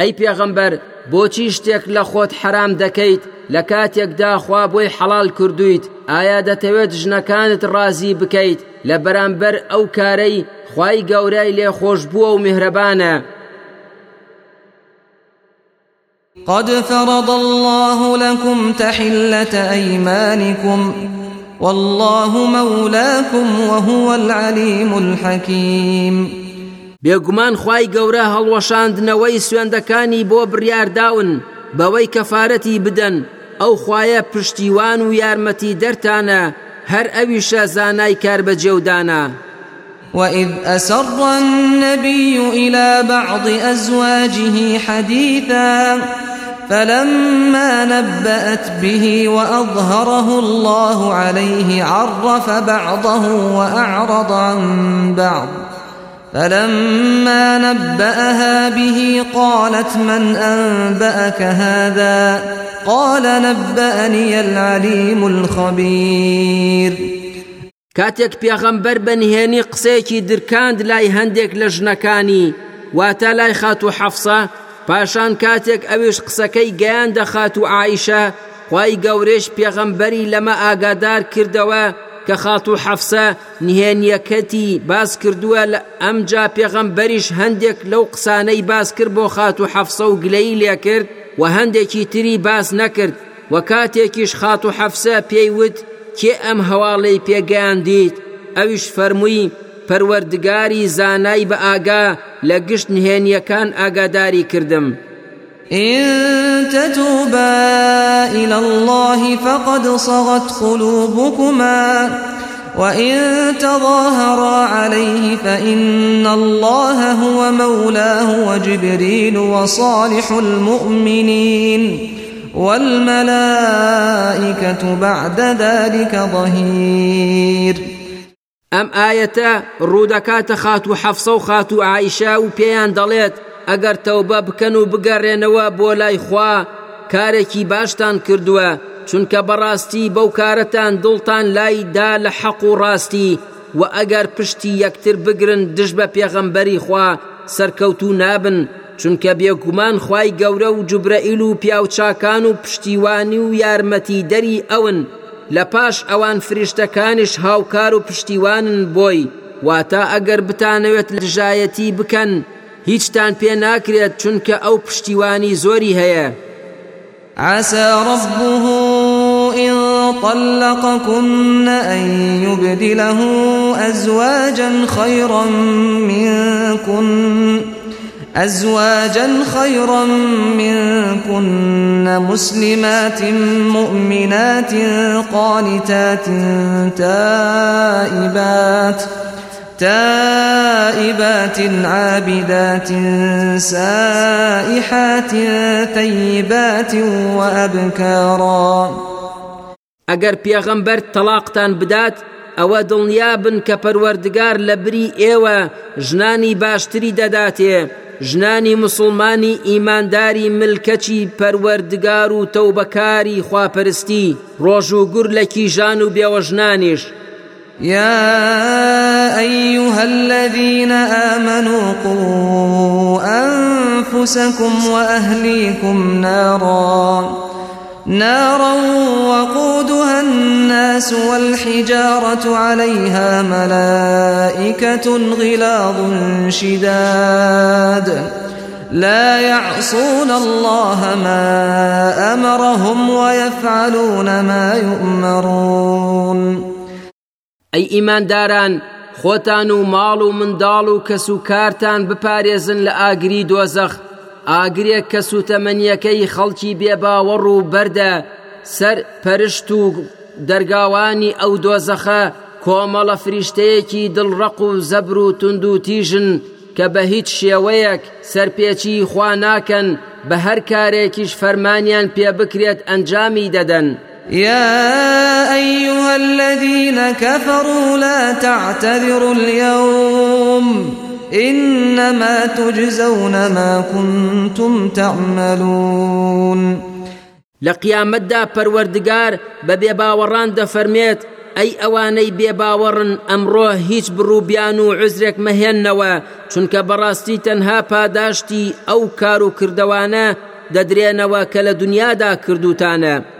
ئەی پێغەمبەر بۆچی شتێک لە خۆت حرام دەکەیت لە کاتێکدا خوا بۆی حەڵال کردویت ئایا دەتەوێت ژنەکانت ڕازی بکەیت لە بەرامبەر ئەو کارەی خوای گەورەی لێ خۆش بووە و میهرەبانە قد فرض الله لكم تحلة أيمانكم والله مولاكم وهو العليم الحكيم. بێگومان خی گەورە هەڵوەشاندنەوەی سوێندەکانی بۆ بڕیارداون بەوەی کەفاەتی بدەن ئەو خوایە پشتیوان و یارمەتی دەرتانە هەر ئەویشە زانای کار بەجێودانە. وإذ أسر النبي إلى بعض أزواجه حديثا فلما نبأت به وأظهره الله عليه عرف بعضه وأعرض عن بعض فلما نبأها به قالت من أنبأك هذا؟ قال نبأني العليم الخبير. کاتێک پێغەمبەر بەنهێنی قسەیەکی درکاند لای هەندێک لە ژنەکانی واتە لای خات و حەفسە پاشان کاتێک ئەوش قسەکەی گەیاند بە خات و عیشە خوای گەورەش پێغەمبەری لەمە ئاگادار کە خات و حەفسە نهێنیەکەتی باس کردووە لە ئەمجا پێغەمبەریش هەندێک لەو قسانەی باس کرد بۆ خات و حەفسە و گلەی لێ کرد و هەندێکی تری باس نەکرد و کاتێکیش خات و حەفسە پێیوت کێ ئەم هەواڵەی پێگەیان دیت ئەویش فەرمووی پەروەردگاری زانای بە ئاگا لە گشت نهێنیەکان ئاگاداری کردم. إن تتوبا إلى الله فقد صغت قلوبكما وإن تظاهرا عليه فإن الله هو مولاه وجبريل وصالح المؤمنين والملائكة بعد ذلك ظهير. ئەم ئاەتە ڕوودەکاتە خات و حەفسە و خات و ئەگەر تەوبە بکەن و بگەڕێنەوە بۆ لای خوا کارێکی باشتان کردووە چونکە بەڕاستی بەو کارەتان دڵتان لایدا لە حەق و ڕاستی. و ئەگەر پشتی یەکتر بگرن دش بە پێغەمبەری خوا سەرکەوتو نابن چونکە بێگومان خی گەورە و جوبرەئیل و پیاوچاکان و پشتیوانی و یارمەتی دەری ئەون. لە پاش ئەوان فریشتەکانش هاوکار و پشتیوانن بۆی واتە ئەگەر بتانەوێت لژایەتی بکەن. هیچتان پێ ناکرێت چونکە ئەو پشتیوانی زۆری هەیە. عسى ربه إن طلقكن أن يبدله أزواجا خيرا منكن أزواجا خيرا منكن مسلمات مؤمنات قانتات تائبات تائبات عابدات سائحات ثيبات وأبكارا. ئەگەر پێغەمبەر تەلاقتان بدات ئەوە دڵنیابن کە پەروەردگار لە بری ئێوە ژنانی باشتری دەداتێ. ژنانی مسلمانی ئیمانداری ملکەچی پەروەردگار و تەوبەکاری خواپەرستی ڕۆژ و گور لە کیژان و بێوە ژنانیش يا أيها الذين آمنوا قوا أنفسكم وأهليكم نارا. نارا وقودها الناس والحجارة عليها ملائكة غلاظ شداد. لا يعصون الله ما أمرهم ويفعلون ما يؤمرون. ئەی ئیمانداران خۆتان و ماڵ و منداڵ و کەس و کارتان بپارێزن لە ئاگری دۆزەخ. ئاگرێک کە سوتەمەنیەکەی خەڵکی بێباوەڕ و بەردە سەر پەرشت و دەرگاوانی ئەو دۆزەخە کۆمەڵە فریشتەیەکی دڵڕق و زەبر و تند و تیژن کە بە هیچ شێوەیەک سەرپێکی خوا ناکەن بە هەر کارێکیش فەرمانیان پێ بکرێت ئەنجامی دەدەن. يا أيها الذين كفروا لا تعتذروا اليوم إنما تجزون ما كنتم تعملون. لقيامتدا پروردگار ببێ باوەڕان دەفەرمێت ئەی ئەوانەی بێباوەڕن ئەمڕۆ هیچ بڕووبیان و عزرێک مەهێننەوە چونکە بەڕاستی تەنها پاداشتی ئەو کار و کردوانە دەدرێنەوە کە لە دنیادا کردوتانە.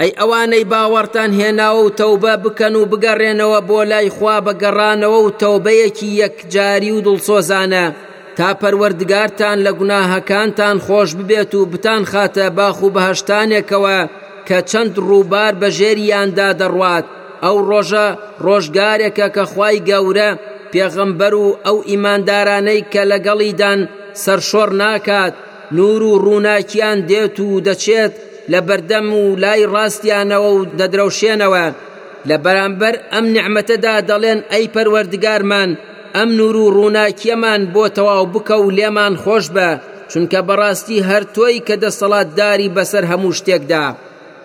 ئەی ئەوانەی باوەڕتان هێناوە و تەوبە بکەن و بگەڕێنەوە بۆ لای خوا بەگەڕانەوە و تەوبەیەکی یەکجاری و دڵسۆزانە. تا پەروەردگارتان لە گوناهەکانتان خۆش ببێت و بتان خاتە باخ و بەهشتانێکەوە کە چەند ڕووبار بە ژێریاندا دەڕوات. ئەو ڕۆژە ڕۆژگارێکە کە خوای گەورە پێغەمبەر و ئەو ئیماندارانەی کە لەگەڵیدان سەرشۆڕ ناکات نور و ڕووناکیان دێت و دەچێت لە بەردەم و لای ڕاستیانەوە و دەدرەوشێنەوە لە بەرامبەر ئەم نعمەتەدا دەڵێن ئەی پەروەردگارمان ئەم نور و ڕووناکیەمان بۆ تەواو بکە و لێمان خۆش بە چونکە بەڕاستی هەر تۆی کە.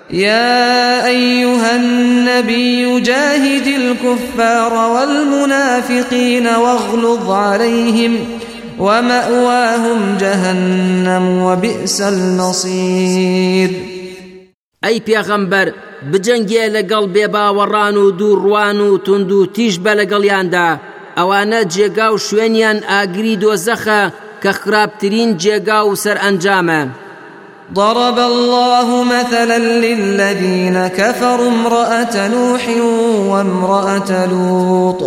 يا أيها النبي جاهد الكفار والمنافقين واغلظ عليهم ومأواهم جهنم وبئس المصير ئەی پێغەمبەر بجەنگێ لەگەڵ بێباوەڕان و دووڕوان و تونند و تیژ بە لەگەڵیاندا ئەوانە جێگا و شوێنیان ئاگری دۆزەخە کە خراپترین جێگا و سەر ئەنجامە. ضرب الله مثلا للذين كفروا امرأة نوح وامرأة لوط.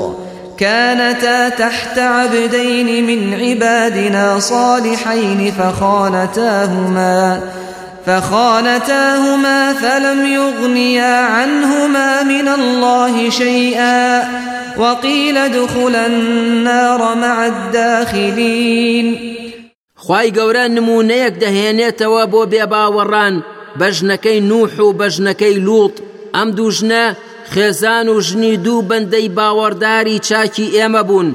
كانتا تحت عبدين من عبادنا صالحين فخانتاهما. فخانتاهما فلم يغنيا عنهما من الله شيئا وقيل ادخلا النار مع الداخلين. خی گەورە نمونەیەک دەهێنێتەوە بۆ بێباوەڕان بەژنەکەی نوح و بەژنەکەی لوڵ ئەم دوژنە خێزان و ژنی دوو بەندەی باوەڕداری چاکی ئێمە بوون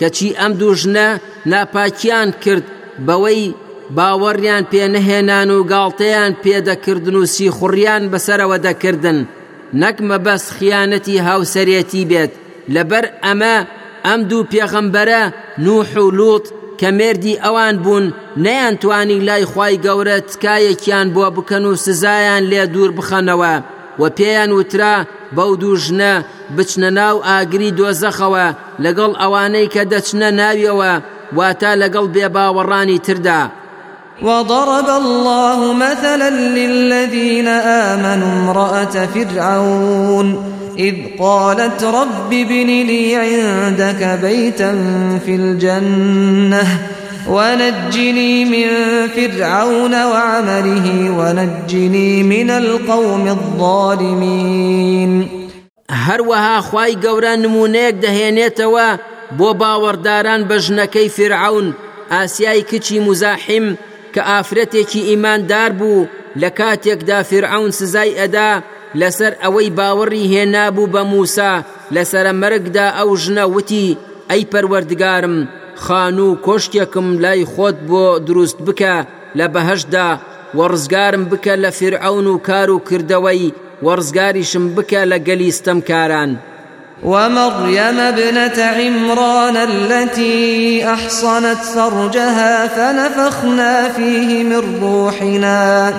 کەچی ئەم دوژنە ناپاکیان کرد بەوەی باوەڕیان پێنەهێنان و گاڵتەیان پێدەکردن و سیخوڕیان بەسەرەوە دەکردن. نەک مەبەس خیانەتی هاوسەرێتی بێت. لەبەر ئەمە ئەم دوو پێغەمبەرە نوح و لوت کە مێردی ئەوان بوون نەیانتوانی لای خوای گەورە تکایەکیان بۆ بکەن و سزایان لێ دوور بخەنەوە و پێیان وترا بەو دوو ژنە بچنە ناو ئاگری دۆزەخەوە. لەگەڵ ئەوانەی کە دەچنە ناویەوە واتە لەگەڵ بێباوەڕانی تردا. وضرب الله مثلا للذين آمنوا امرأة فرعون إذ قالت رب ابن لي عندك بيتا في الجنة ونجني من فرعون وعمله ونجني من القوم الظالمين. هەروەها خی گەورە نمونەیەک دەهێنێتەوە بۆ باوەڕداران بە ژنەکەی فرعون ئاسیای کچی مزاحیم کە ئافرەتێکی ئیماندار بوو لە کاتێکدا فرعون سزای ئەدا لەسەر ئەوەی باوەڕی هێنابوو بە موسا لەسرە مەرگدا ئەو ژنە وتی ئەی پەروەردگارم خان و کۆشتێکم لای خۆت بۆ دروست بکە لە بەهشدا وەڕزگارم بکە لە فرعون و کار و کردەوەی وەڕزگاریشم بکە لە گەلیستەم کاران. ومريم ابنة عمران التي أحصنت فرجها فنفخنا فيه من روحنا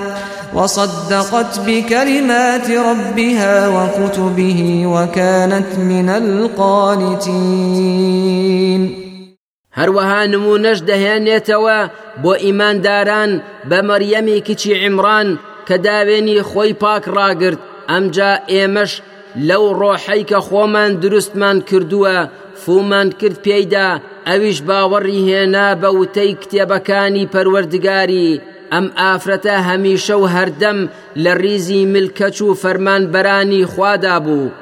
وصدقت بكلمات ربها وكتبه وكانت من القانتين. هەروەها نمونەش دەهێنێتەوە بۆ ئیمانداران بە مەریەمی کچی عیمران کە داوێنی خۆی پاک ڕاگرت ئەمجا ئێمەش لەو ڕۆحەی کە خۆمان دروستمان کردووە فومان کرد پێیدا ئەویش باوەڕی هێنا بە وتەی کتێبەکانی پەروەردگاری ئەم ئافرەتە هەمیشە و هەردەم لە ریزی ملکەچ و فەرمانبەرانی خوادا بوو.